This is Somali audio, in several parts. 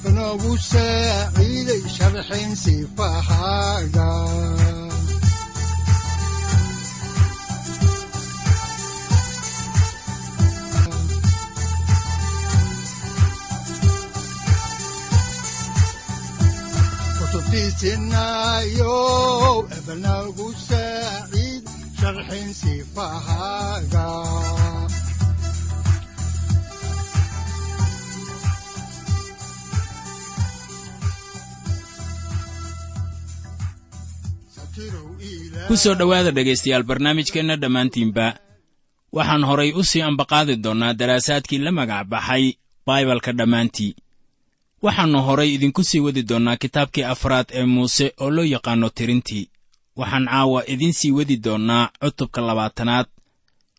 udanogu saaciiday sharxin sifahaaga kutubtiisinayo ebanagu saaciid sharxin sifahaaga ku soo dhowaada dhegaystayaal barnaamijkeenna dhammaantiinba. Waxaan horay u sii ambaqaadi doonnaa daraasaadkii la magac baxay baibalka dhammaantii. Waxaannu horay idinku sii wadi doonnaa kitaabkii afraad ee muuse oo loo yaqaanno tirintii. Waxaan caawa idiin sii wadi doonnaa cutubka labaatanaad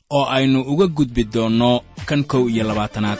oo aynu uga gudbi doonno kan kow iyo labaatanaad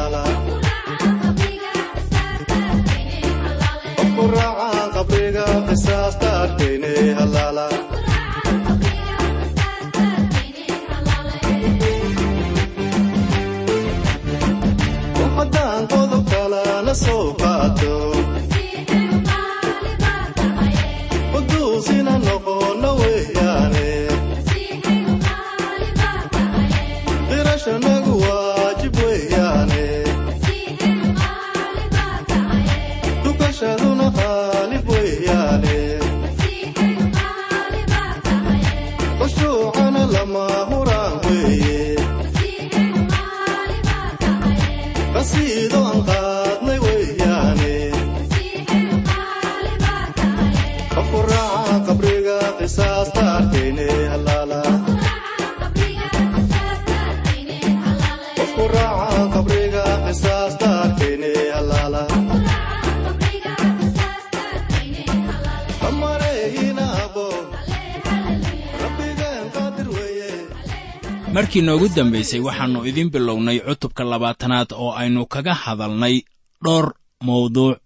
markii noogu dambaysay waxaannu idiin bilownay cutubka labaatanaad oo aynu kaga hadalnay dhowr mawduuc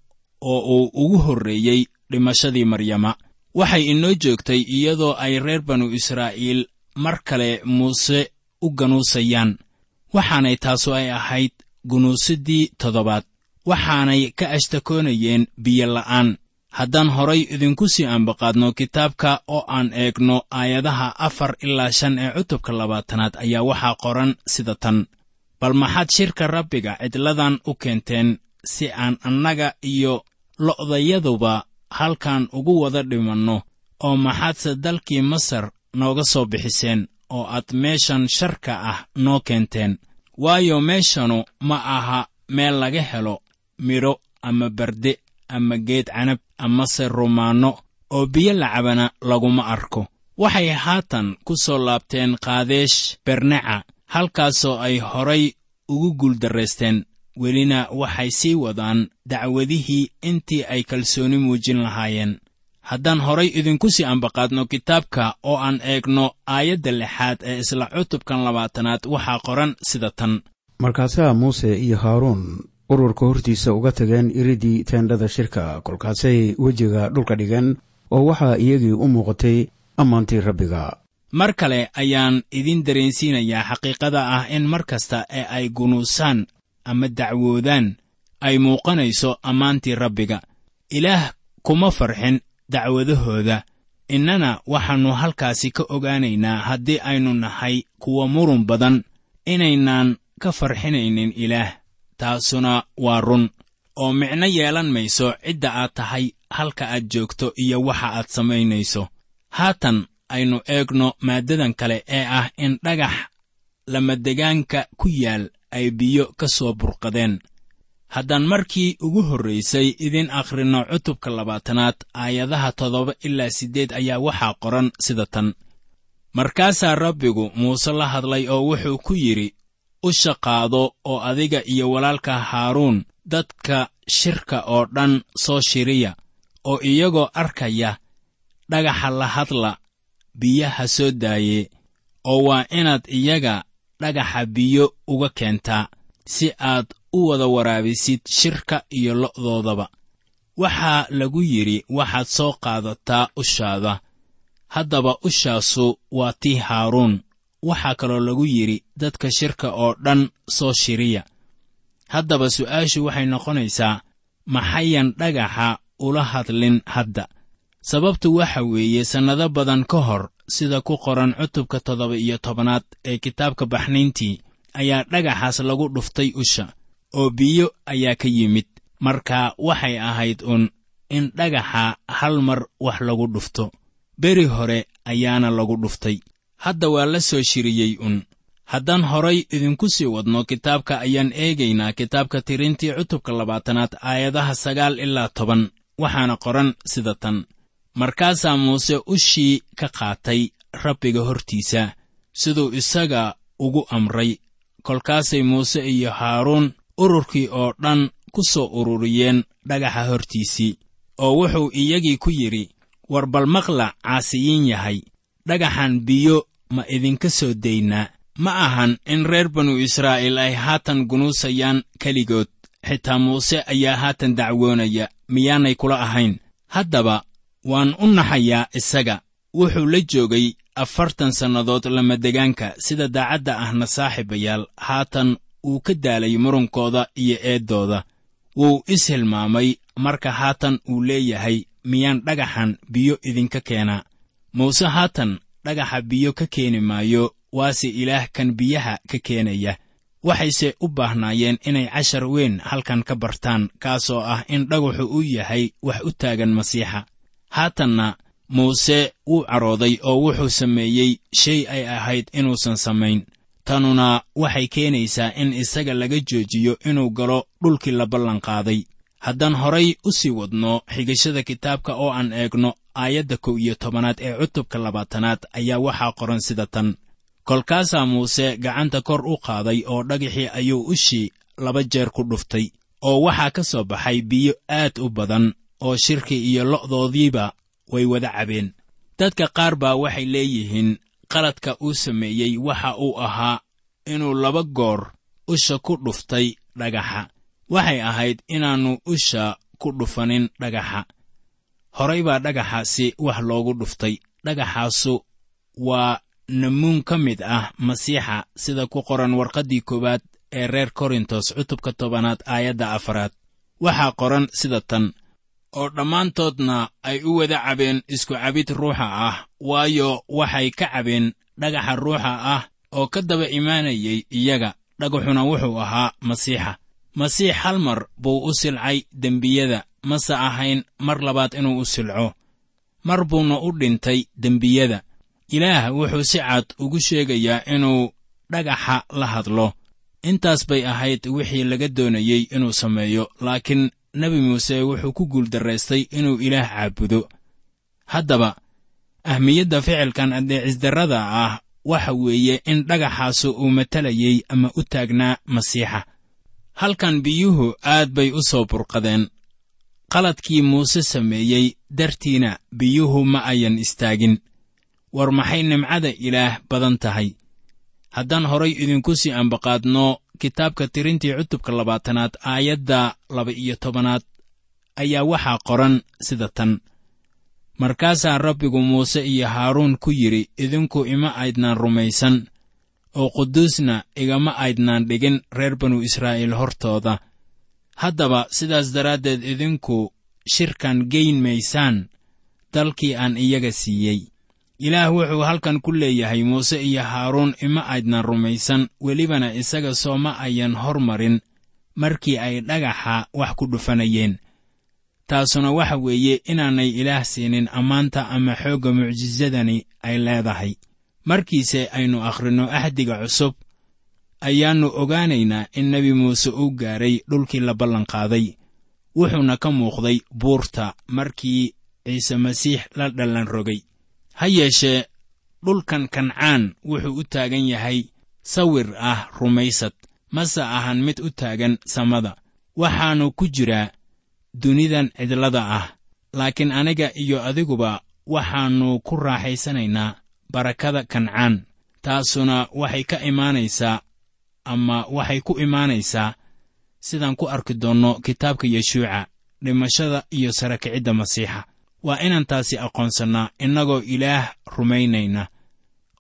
oo uu ugu horreeyey dhimashadii maryama waxay inoo joogtay iyadoo ay reer banu israa'iil mar kale muuse u ganuusayaan. Waxaanay taasu ay ahayd gunuusiddii toddobaad. Waxaanay ka ashtakoonayeen biyo la'aan. Haddaan horay idinku sii ambaqaadno kitaabka oo aan eegno aayadaha afar ilaa shan ee cutubka labaatanaad ayaa waxaa qoran sida tan. Bal maxaad shirka rabbiga cidladan u keenteen si aan annaga iyo lo'dayaduba halkan ugu wada dhimanno oo maxaadse dalkii masar nooga soo bixiseen oo aad meeshan sharka ah noo keenteen. Waayo meeshanu ma aha meel laga helo midho ama barde ama geed canab amase rumaanno oo biyo lacabana laguma arko. Waxay haatan ku soo laabteen kaadeesh berneca halkaasoo ay horay ugu guuldarraysteen welina waxay sii wadaan dacwadihii intii ay kalsooni muujin lahaayeen. Haddaan horay idinku sii ambaqaadno kitaabka oo aan eegno aayadda lixaad ee isla cutubkan labaatanaad waxaa qoran sida tan. Markaasaa muuse iyo haaruun ururka hortiisa uga tageen iridii teendhada shirka kolkaasay wejiga dhulka dhigeen oo waxaa iyagii u muuqatay ammaantii rabbiga. Mar kale ayaan idin dareensiinayaa xaqiiqada ah in mar kasta ee ay gunuusaan ama dacwoodaan ay muuqanayso ammaantii rabbiga. Ilaah kuma farxin dacwadahooda. Innana waxaannu halkaasi ka ogaanaynaa haddii aynu nahay kuwa murun badan. Inaynaan ka farxinaynin ilaah. Taasuna waa run. Oo micno yeelan mayso cidda aad tahay halka aad joogto iyo waxa aad samaynayso. Haatan aynu eegno maaddadan kale ee ah in dhagax lamadegaanka ku yaal ay biyo ka soo burqadeen. Haddaan markii ugu horraysay idin akhrinno cutubka labaatanaad aayadaha toddoba ilaa siddeed ayaa waxaa qoran sida tan. Markaasaa rabbigu muuse la hadlay oo wuxuu ku yidhi u shaqaado oo adiga iyo walaalka haaruun dadka shirka oo dhan soo shiriya oo iyagoo arkaya dhagaxa la hadla biyaha soo daaye oo waa inaad iyaga dhagaxa biyo uga keentaa si aad u wada waraabisid shirka iyo lo'doodaba. Waxaa lagu yidhi waxaad soo qaadataa ushaada. Haddaba ushaasu waa tii haaruun. Waxaa kaloo lagu yidhi dadka shirka oo dhan soo shiriya. Haddaba su'aashu waxay noqonaysaa maxayan dhagaxa ula hadlin hadda. Sababtu waxa weeye sannado badan ka hor sida ku qoran cutubka toddoba iyo tobanaad ee kitaabka baxnayntii ayaa dhagaxaas lagu dhuftay usha oo biyo ayaa ka yimid. Marka waxay ahayd un in dhagaxa hal mar wax lagu dhufto. Beri hore ayaana lagu dhuftay. Hadda waa la soo shiriyey un. Haddaan horay idinku sii wadno kitaabka ayaan eegaynaa kitaabka tirintii cutubka labaatanaad aayadaha sagaal ilaa toban. Waxaana qoran sida tan markaasaa muuse ushii ka qaatay rabbiga hortiisa siduu isaga ugu amray. Kolkaasay muuse iyo haaruun ururkii oo dhan ku soo ururiyeen dhagaxa hortiisii oo wuxuu iyagii ku yidhi war bal maqla caasiyiin yahay. Dhagaxan biyo ma idinka soo daynaa. Ma ahan in reer banu israa'iil ay haatan gunuusayaan keligood. Xitaa muuse ayaa haatan dacwoonaya. Miyaanay kula ahayn. Haddaba waan u naxayaa isaga. Wuxuu la joogay afartan sannadood lamadegaanka sida daacadda ahna saaxiibayaal haatan uu ka daalay murunkooda iyo eeddooda. Wuu is hilmaamay marka haatan uu leeyahay miyaan dhagaxan biyo idinka keenaa muuse haatan dhagaxa biyo ka keeni maayo waase ilaah kan biyaha ka keenaya. Waxayse u baahnaayeen inay cashar weyn halkan ka bartaan kaasoo ah in dhagaxu u yahay wax u taagan masiixa haatanna muuse wuu carooday oo wuxuu sameeyey shay ay ahayd inuusan samayn. Tanuna waxay keenaysaa in isaga laga joojiyo inuu galo dhulkii la ballanqaaday haddaan horay u sii wadno xigashada kitaabka oo aan eegno aayadda kow iyo tobanaad ee cutubka labaatanaad ayaa waxaa qoran sida tan. Kolkaasaa muuse gacanta kor u qaaday oo dhagaxii ayuu ushii laba jeer ku dhuftay oo waxaa ka soo baxay biyo aad u badan oo shirki iyo lo'doodiiba way wada cabeen. Dadka qaar baa waxay leeyihiin qaladka uu sameeyey waxa uu ahaa inuu laba goor usha ku dhuftay dhagaxa. Waxay ahayd inaannu usha ku dhufanin dhagaxa. Horay baa dhagaxaasi wax loogu dhuftay. Dhagaxaasu waa namuun ka mid ah masiixa sida ku qoran warqaddii koowaad ee reer korintos cutubka tobanaad aayadda afaraad. Waxaa qoran sida tan oo dhammaantoodna ay u wada cabeen isku cabid ruuxa ah waayo waxay ka cabeen dhagaxa ruuxa ah oo ka daba imaanayay iyaga dhagaxuna wuxuu ahaa masiixa. Masiix hal mar buu u silcay dembiyada mase ahayn mar labaad inuu u silco. Mar buuna u dhintay dembiyada. Ilaah wuxuu si cad ugu sheegayaa inuu dhagaxa la hadlo. Intaas bay ahayd wixii laga doonayey inuu sameeyo laakiin nebi muuse wuxuu ku guuldarraystay inuu ilaah caabudo. Haddaba ahmiyadda ficilkan addeecisdarrada ah waxa weeye in dhagaxaasu uu matalayey ama u taagnaa masiixa. Halkan biyuhu aad bay u soo burqadeen. Qaladkii muuse sameeyey dartiina biyuhu ma ayan istaagin. War maxay nimcada ilaah badan tahay? Haddaan horay idinku sii ambaqaadno kitaabka tirintii cutubka labaatanaad aayadda laba-iyo tobanaad ayaa waxaa qoran sida tan. Markaasaa rabbigu muuse iyo haaruun ku yidhi idinku ima aydnaan rumaysan oo quduusna igama aydnaan dhigin reer banu israa'iil hortooda. Haddaba sidaas daraaddeed idinku shirkan geyn maysaan dalkii aan iyaga siiyey ilaah wuxuu halkan ku leeyahay muuse iyo haaruun ima aydnaan rumaysan welibana isaga soo ma ayan hormarin markii ay dhagaxa wax ku dhufanayeen. Taasuna waxa weeye inaanay ilaah siinin ammaanta ama xoogga mucjisadani ay leedahay. Markiise aynu akhrinno axdiga cusub ayaannu ogaanaynaa in nebi muuse uu gaaray dhulkii la ballanqaaday wuxuuna ka muuqday buurta markii ciise masiix la dhallan rogay ha yeeshee dhulkan kancaan wuxuu u taagan yahay sawir ah rumaysad mase ahan mid u taagan samada. Waxaannu ku jiraa dunidan cidlada ah laakiin aniga iyo adiguba waxaannu ku raaxaysanaynaa barakada kancaan taasuna waxay ka imaanaysaa ama waxay ku imaanaysaa sidaan ku arki doonno kitaabka yeshuuca dhimashada iyo sarakicidda masiixa waa inaan taasi aqoonsannaa innagoo ilaah rumaynayna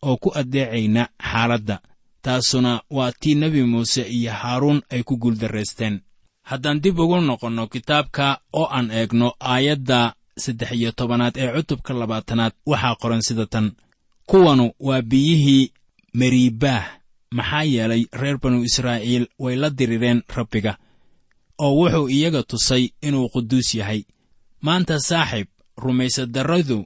oo ku addeecayna xaaladda. Taasuna waa tii nebi muuse iyo haaruun ay ku guuldarraysteen haddaan dib ugu noqonno kitaabka oo aan eegno aayadda saddex iyo tobanaad ee cutubka labaatanaad waxaa qoran sida tan. Kuwanu waa biyihii meriibaah maxaa yeelay reer banu israa'iil way la dirireen rabbiga oo wuxuu iyaga tusay inuu quduus yahay. Maanta saaxiib rumaysadarradu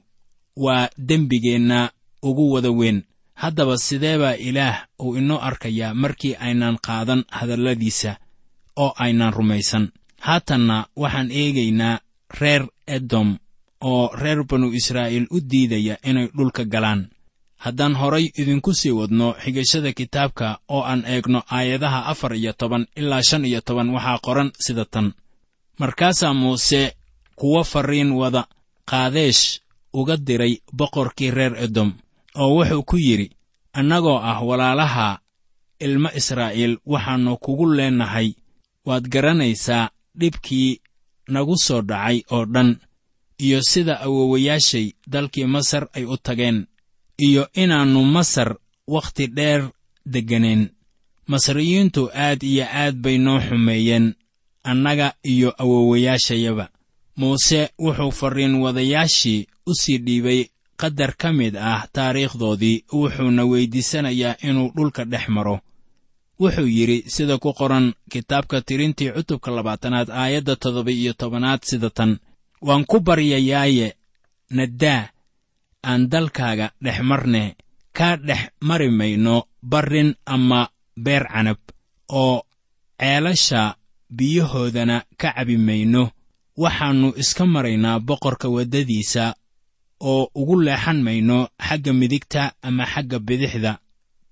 waa dembigeenna ugu wada weyn. Haddaba sidee baa ilaah uu inoo arkayaa markii aynaan qaadan hadalladiisa oo aynaan rumaysan? Haatanna waxaan eegaynaa reer edom oo reer banu israa'iil u diidaya inay dhulka galaan. Haddaan horay idinku sii wadno xigashada kitaabka oo aan eegno aayadaha afar iyo toban ilaa shan iyo toban waxaa qoran sida tan. Markaasaa muuse kuwo farriin wada qaadeesh uga diray boqorkii reer edom oo wuxuu ku yidhi annagoo ah walaalaha ilmo israa'iil waxaannu kugu leennahay waad garanaysaa dhibkii nagu soo dhacay oo dhan iyo sida awowayaashay dalkii masar ay u tageen iyo inaannu masar wakhti dheer degganayn. Masriyiintu aad iyo aad bay noo xumeeyeen annaga iyo awowayaashayaba muuse wuxuu farriin wadayaashii u sii dhiibay qadar ka mid ah taariikhdoodii wuxuuna weyddiisanayaa inuu dhulka dhex maro. Wuxuu yidhi sida ku qoran kitaabka tirintii cutubka labaatanaad aayadda toddoba iyo tobanaad sida tan. Waan ku baryayaaye naddaa aan dalkaaga dhex marne kaa dhex mari mayno barrin ama beer canab oo ceelasha biyahoodana ka cabi mayno waxaannu iska maraynaa boqorka waddadiisa oo ugu leexan mayno xagga midigta ama xagga bidixda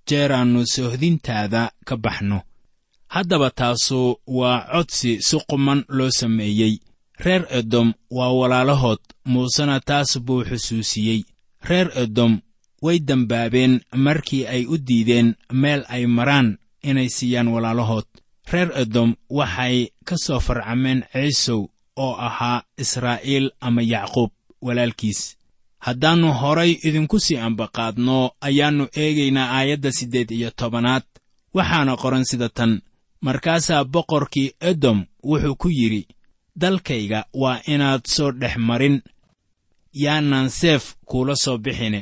jeeraannu soohdintaada ka baxno. Haddaba taasu waa codsi si quman loo sameeyey. Reer edom waa walaalahood muusena taas buu xusuusiyey. Reer edom way dembaabeen markii ay u diideen meel ay maraan inay siiyaan walaalahood. Reer edom waxay ka soo farcameen ciisow oo ahaa israa'iil ama yacquub walaalkiis. Haddaannu horay idinku sii ambaqaadno ayaannu eegaynaa aayadda siddeed iyo tobanaad. Waxaana qoran sida tan markaasaa boqorkii edom wuxuu ku yidhi dalkayga waa inaad soo dhex marin yaanaan seef kuula soo bixine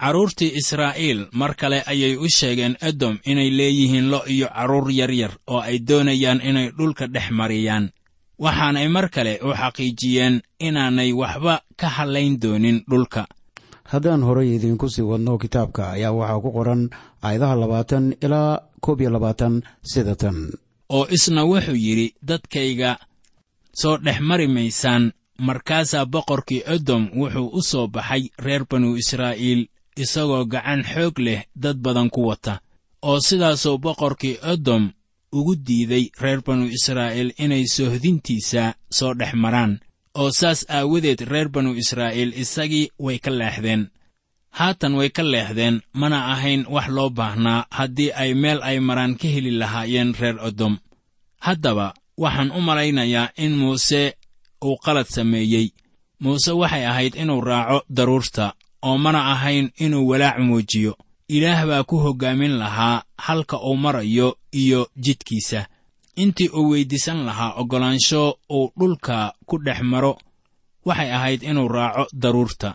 carruurtii israa'iil mar kale ayay u sheegeen edom inay leeyihiin lo' iyo carruur yaryar oo ay doonayaan inay dhulka dhex mariyaan waxaanay mar kale u xaqiijiyeen inaanay waxba ka hallayn doonin dhulka. Haddaan horay idiinku sii wadno kitaabka ayaa waxaa ku qoran aayadaha labaatan ilaa koob iyo labaatan sida tan. Oo isna wuxuu yidhi dadkayga soo dhex mari maysaan markaasaa boqorkii edom wuxuu u soo baxay reer banu israa'iil isagoo gacan xoog leh dad badan ku wata. Oo sidaasuu boqorkii edom ugu diiday reer banu israa'iil inay soohdintiisa soo dhex maraan oo saas aawadeed reer banu israa'iil isagii way ka leexdeen. Haatan way ka leexdeen mana ahayn wax loo baahnaa haddii ay meel ay maraan ka heli lahaayeen reer edom haddaba waxaan u malaynayaa in muuse uu qalad sameeyey. Muuse waxay ahayd inuu raaco daruurta oo mana ahayn inuu walaac muujiyo ilaah baa ku hoggaamin lahaa halka uu marayo iyo jidkiisa intii uu weyddiisan lahaa oggolaansho uu dhulka ku dhex maro waxay ahayd inuu raaco daruurta.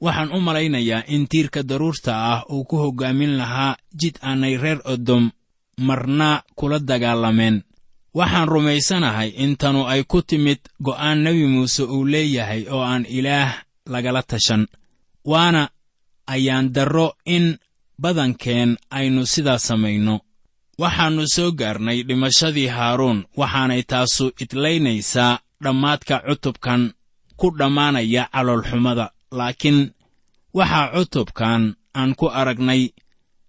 Waxaan u malaynayaa in tiirka daruurta ah uu ku hoggaamin lahaa jid aanay reer edom marna kula dagaalameen waxaan rumaysanahay in tanu ay ku timid go'aan nebi muuse uu leeyahay oo aan ilaah lagala tashan waana ayaan darro in badankeen aynu sidaa samayno. Waxaannu soo gaarnay dhimashadii haaruun waxaanay taasu idlaynaysaa dhammaadka cutubkan ku dhammaanaya caloolxumada. Laakiin waxaa cutubkan aan ku aragnay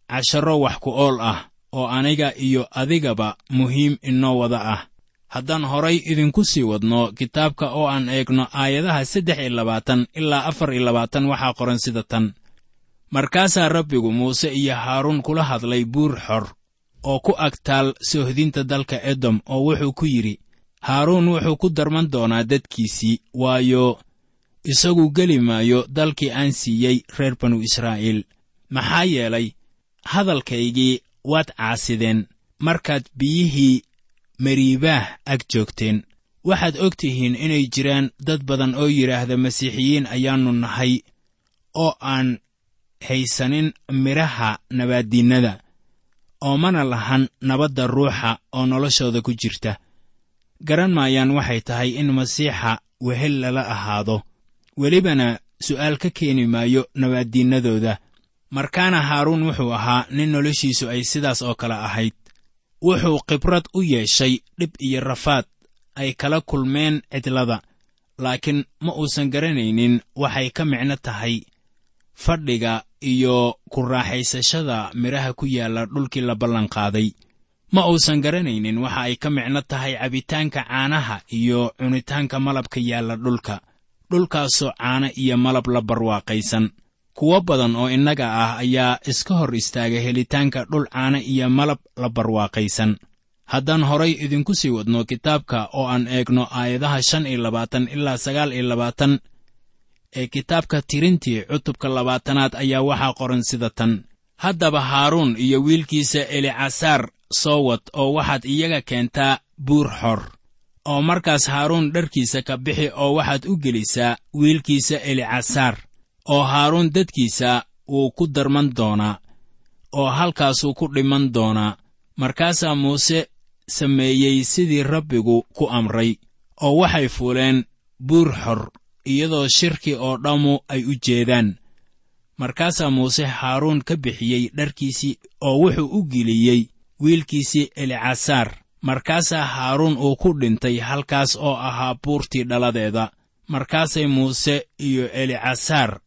casharro wax ku ool ah oo aniga iyo adigaba muhiim inoo wada ah. Haddaan horay idinku sii wadno kitaabka oo aan eegno aayadaha saddex iyo labaatan ilaa afar iyo labaatan waxaa qoran sida tan markaasaa rabbigu muuse iyo haaruun kula hadlay buur xor oo ku agtaal soohdinta dalka edom oo wuxuu ku yidhi haaruun wuxuu ku darman doonaa dadkiisii waayo isagu geli maayo dalkii aan siiyey reer banu israa'iil. Maxaa yeelay hadalkaygii waad caasideen markaad biyihii mariibaah ag joogteen. Waxaad og tihiin inay jiraan dad badan oo yidhaahda masiixiyiin ayaannu nahay oo aan haysanin midhaha nabaaddiinnada oo mana lahan nabadda ruuxa oo noloshooda ku jirta. Garan maayaan waxay tahay in masiixa wehel lala ahaado. Welibana su'aal ka keeni maayo nabaaddiinnadooda. Markaana haaruun wuxuu ahaa nin noloshiisu ay sidaas oo kale ahayd. Wuxuu khibrad u yeeshay dhib iyo rafaad ay kala kulmeen cidlada laakiin ma uusan garanaynin waxay ka micno tahay fadhiga iyo ku raaxaysashada midhaha ku yaalla dhulkii la ballanqaaday ma uusan garanaynin waxa ay ka micno tahay cabitaanka caanaha iyo cunitaanka malabka yaalla dhulka. Dhulkaasoo caano iyo malab la barwaaqaysan. Kuwo badan oo innaga ah ayaa iska hor istaaga helitaanka dhul caano iyo malab la barwaaqaysan. Haddaan horay idinku sii wadno kitaabka oo aan eegno aayadaha shan iyo labaatan ilaa sagaal iyo labaatan ee kitaabka tirintii cutubka labaatanaad ayaa waxaa qoran sida tan. Haddaba haaruun iyo wiilkiisa elicasaar soo wad oo waxaad iyaga keentaa buur xor oo markaas haaruun dharkiisa ka bixi oo waxaad u gelisaa wiilkiisa elicasaar oo haaruun dadkiisa wuu ku darman doonaa oo halkaasuu ku dhiman doonaa. Markaasaa muuse sameeyey sidii rabbigu ku amray oo waxay fuuleen buur xor iyadoo shirki oo dhammu ay u jeedaan. Markaasaa muuse haaruun ka bixiyey dharkiisii oo wuxuu u geliyey wiilkiisii elicasaar markaasaa haaruun uu ku dhintay halkaas oo ahaa buurtii dhaladeeda. Markaasay muuse iyo elicasaar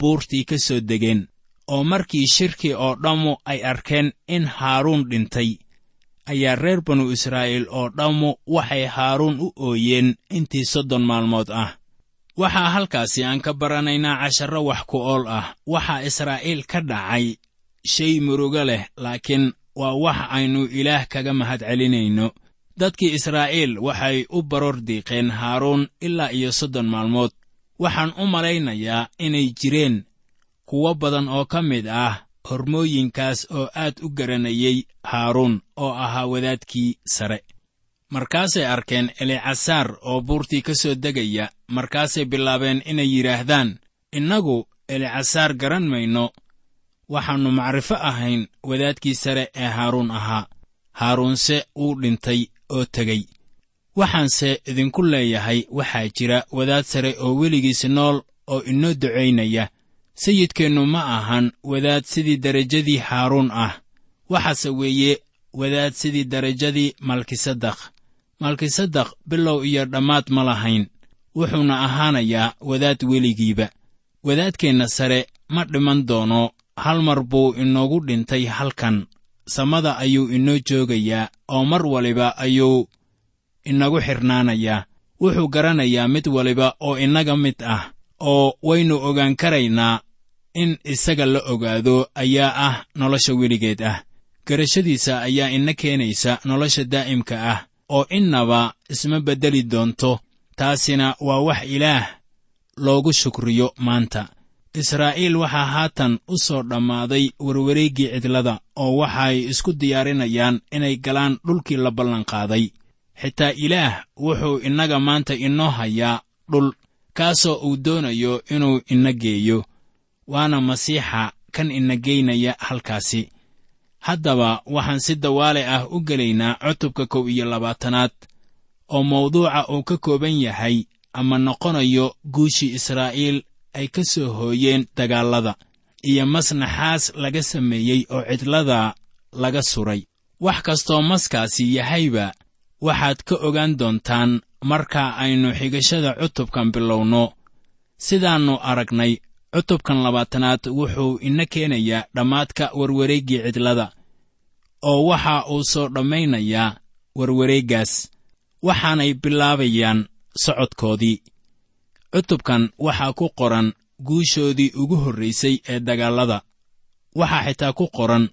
buurtii ka soo degeen oo markii shirkii oo dhammu ay arkeen in haaruun dhintay ayaa reer banu israa'iil oo dhammu waxay haaruun u ooyeen intii soddon maalmood ah waxaa halkaasi aan ka baranaynaa casharro wax ku ool ah. Waxaa israa'iil ka dhacay shay murugo leh laakiin waa wax aynu ilaah kaga mahad celinayno. Dadkii israa'iil waxay u baroor diiqeen haaruun ilaa iyo soddon maalmood. Waxaan u malaynayaa inay jireen kuwo badan oo ka mid ah hormooyinkaas oo aad u garanayey haaruun oo ahaa wadaadkii sare markaasay arkeen elicasaar oo buurtii ka soo degaya markaasay bilaabeen inay yidhaahdaan innagu elicasaar garan mayno. Waxaannu macrifo ahayn wadaadkii sare ee haaruun ahaa. Haaruunse wuu dhintay oo tegey. Waxaanse idinku leeyahay waxaa jira wadaad sare oo weligiis nool oo inoo ducaynaya. Sayidkeennu ma ahan wadaad sidii derajadii haaruun ah. Waxaase weeye wadaad sidii derajadii malkisadakh malkisadakh bilow iyo dhammaad ma lahayn wuxuuna ahaanayaa wadaad weligiiba. Wadaadkeenna sare ma dhiman doono hal mar buu inoogu dhintay halkan. Samada ayuu inoo joogayaa oo mar waliba ayuu inagu xidhnaanayaa wuxuu garanayaa mid waliba oo innaga mid ah oo waynu ogaan karaynaa in isaga la ogaado ayaa ah nolosha weligeed ah. Garashadiisa ayaa ina keenaysa nolosha daa'imka ah oo innaba isma beddeli doonto taasina waa wax ilaah loogu shukriyo maanta. Israa'iil waxaa haatan u soo dhammaaday warwareeggii cidlada oo waxay isku diyaarinayaan inay galaan dhulkii la ballanqaaday xitaa ilaah wuxuu innaga maanta inoo hayaa dhul kaasoo uu doonayo inuu ina geeyo waana masiixa kan ina geynaya halkaasi haddaba waxaan si dawaale ah u gelaynaa cutubka kow iyo labaatanaad oo mawduuca uu ka kooban yahay ama noqonayo guushii israa'iil ay ka soo hooyeen dagaallada iyo masnaxaas laga sameeyey oo cidlada laga suray. Wax kastoo maskaasi yahayba waxaad ka ogaan doontaan marka aynu xigashada cutubkan bilowno. Sidaannu aragnay cutubkan labaatanaad wuxuu ina keenayaa dhammaadka warwareeggii cidlada oo waxa uu soo dhammaynayaa warwareeggaas waxaanay bilaabayaan socodkoodii. Cutubkan waxaa ku qoran guushoodii ugu horraysay ee dagaallada waxaa xitaa ku qoran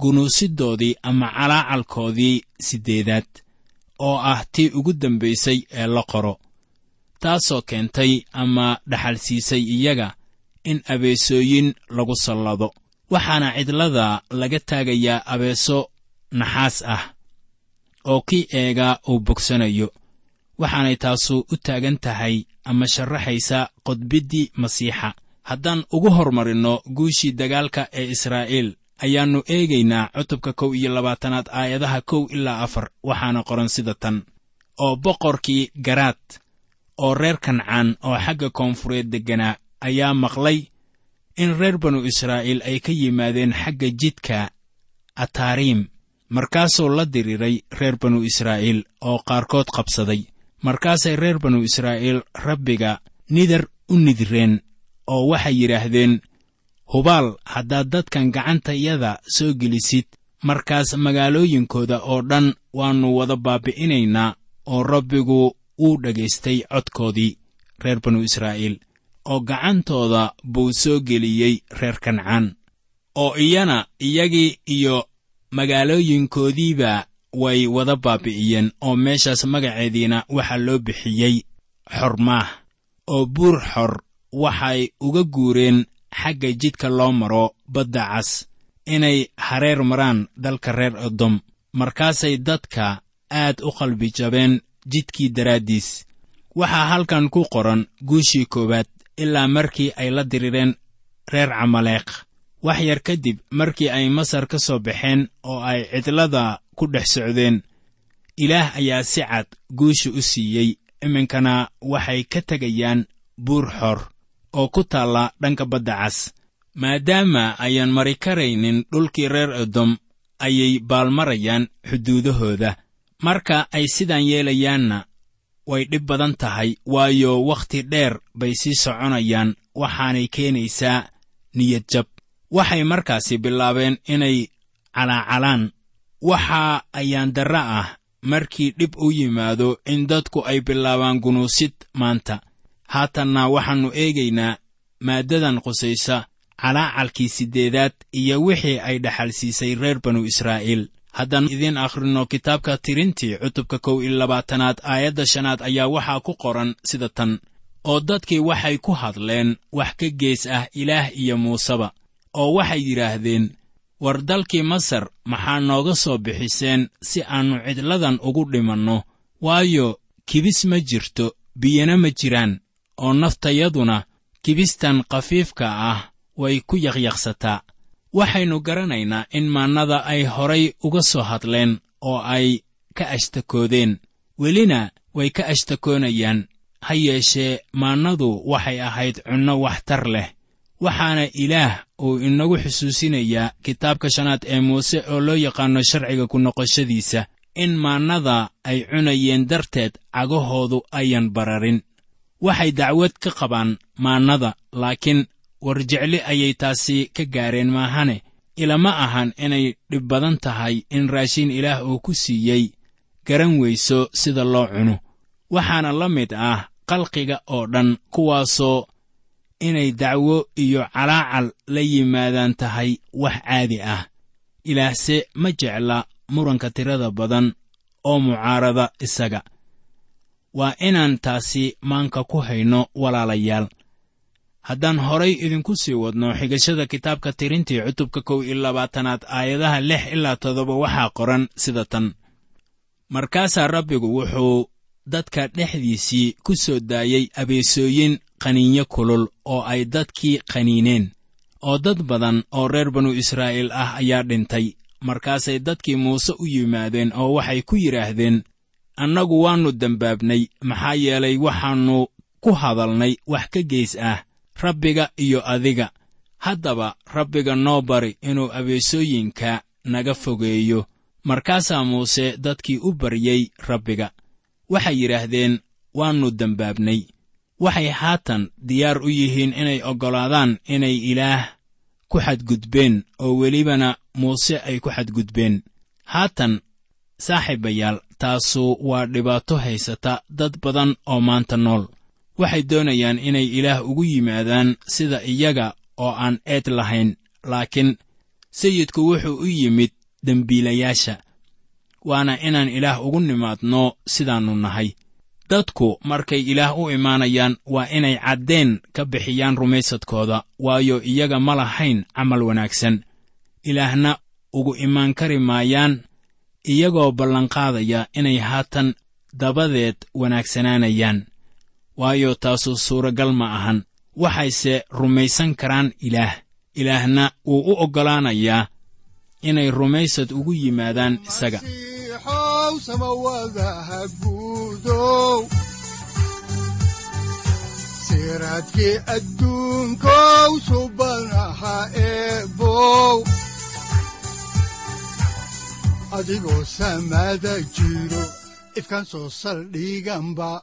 gunuusiddoodii ama calaacalkoodii siddeedaad oo ah tii ugu dambaysay ee la qoro taasoo keentay ama dhaxalsiisay iyaga in abeesooyin lagu sallado waxaana cidlada laga taagayaa abeeso naxaas ah oo kii eegaa uu bogsanayo. Waxaanay taasu u taagan tahay ama sharaxaysaa qodbiddii masiixa. Haddaan ugu hormarinno guushii dagaalka ee israa'iil ayaannu eegaynaa cutubka kow iyo labaatanaad aayadaha kow ilaa afar waxaana qoran sida tan. Oo boqorkii garaad oo reer kancaan oo xagga koonfureed degganaa ayaa maqlay in reer banu israa'iil ay ka yimaadeen xagga jidka ataariim markaasuu la diriiray reer banu israa'iil oo qaarkood qabsaday. Markaasay reer banu israa'iil rabbiga nidar u nidireen oo waxay yidhaahdeen hubaal haddaad dadkan gacantayada soo gelisid markaas magaalooyinkooda oo dhan waannu wada baabbi'inaynaa oo rabbigu wuu dhagaystay codkoodii reer banu israa'iil oo gacantooda buu soo geliyey reer kancaan oo iyana iyagii iyo magaalooyinkoodiiba way wada baabbi'iyeen oo meeshaas magaceediina waxaa loo bixiyey xormaah oo buur xor waxay uga guureen xagga jidka loo maro badda cas inay hareer maraan dalka reer edom markaasay dadka aad u qalbi jabeen jidkii daraaddiis. Waxaa halkan ku qoran guushii koowaad ilaa markii ay la dirireen reer camaleeq. Wax yar kadib markii ay masar ka soo baxeen oo ay cidlada ku dhex socdeen ilaah ayaa si cad guusha u siiyey. Iminkana waxay ka tegayaan buur xor oo ku taalla dhanka badda cas. Maadaama ayaan mari karaynin dhulkii reer edom ayay baalmarayaan xuduudahooda. Marka ay sidaan yeelayaanna way dhib badan tahay waayo wakhti dheer bay sii soconayaan waxaanay keenaysaa niyad jab. Waxay markaasi bilaabeen inay calaacalaan. Waxa ayaan darra ah markii dhib u yimaado in dadku ay bilaabaan gunuusid maanta. Haatanna waxaannu eegaynaa maaddadan qusaysa calaacalkii siddeedaad iyo wixii ay dhaxalsiisay reer banu israa'iil haddaan idiin akhrinno kitaabka tirintii cutubka kow iyo labaatanaad aayadda shanaad ayaa waxaa ku qoran sida tan. Oo dadkii waxay ku hadleen wax ka gees ah ilaah iyo muuseba oo waxay yidhaahdeen war dalkii masar maxaa nooga soo bixiseen si aannu cidladan ugu dhimanno? Waayo kibis ma jirto biyana ma jiraan oo naftayaduna kibistan khafiifka ah way ku yaqyaqsataa waxaynu garanaynaa in maannada ay horay uga soo hadleen oo ay ka ashtakoodeen. Welina way ka ashtakoonayaan. Ha yeeshee maannadu waxay ahayd cunno waxtar leh. Waxaana ilaah uu inagu xusuusinayaa kitaabka shanaad ee muuse oo loo yaqaanno sharciga ku noqoshadiisa in maannada ay cunayeen darteed cagahoodu ayan bararin. Waxay dacwad ka qabaan maannada laakiin warjecli ayay taasi ka gaareen maahane ilama ahan inay dhib badan tahay in raashin ilaah uu ku siiyey garan weyso sida loo cuno. Waxaana la mid ah qalqiga oo dhan kuwaasoo inay dacwo iyo calaacal la yimaadaan tahay wax caadi ah. Ilaahse ma jecla muranka tirada badan oo mucaarada isaga. Waa inaan taasi maanka ku hayno walaalayaal haddaan horay idinku sii wadno xigashada kitaabka tirintii cutubka kow iyo labaatanaad aayadaha lix ilaa toddoba waxaa qoran sida tan. Markaasaa rabbigu wuxuu dadka dhexdiisii ku soo daayey abeesooyin qaniinyo kulul oo ay dadkii qaniineen oo dad badan oo reer banu israa'iil ah ayaa dhintay. Markaasay dadkii muuse u yimaadeen oo waxay ku yidhaahdeen annagu waannu dembaabnay maxaa yeelay waxaannu ku hadalnay wax ka geys ah rabbiga iyo adiga. Haddaba rabbiga noo bari inuu abeesooyinka naga fogeeyo. Markaasaa muuse dadkii u baryey rabbiga. Waxay yidhaahdeen waannu dembaabnay waxay haatan diyaar u yihiin inay oggolaadaan inay ilaah ku xadgudbeen oo welibana muuse ay ku xadgudbeen. Haatan saaxiibayaal taasu waa dhibaato haysata dad badan oo maanta nool waxay doonayaan inay ilaah ugu yimaadaan sida iyaga oo aan eed lahayn laakiin sayidku wuxuu u yimid dembiilayaasha waana inaan ilaah ugu nimaadno sidaannu nahay. Dadku markay ilaah u imaanayaan waa inay caddeen ka bixiyaan rumaysadkooda waayo iyaga ma lahayn camal wanaagsan. Ilaahna ugu imaan kari maayaan iyagoo ballanqaadaya inay haatan dabadeed wanaagsanaanayaan waayo taasu suuragal ma ahan. Waxayse rumaysan karaan ilaah. Ilaahna wuu u oggolaanayaa inay rumaysad ugu yimaadaan isaga. Adigoo samada jiro ifkan soo saldhiganba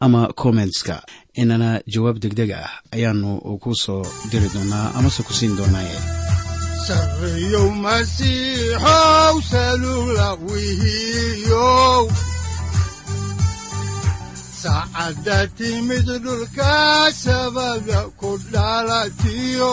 ama kommentska inana jawaab degdeg ah ayaanu ku soo diri doonaa amase ku siin doonaaye saacadda timid dhulka sabada ku dhalatiyo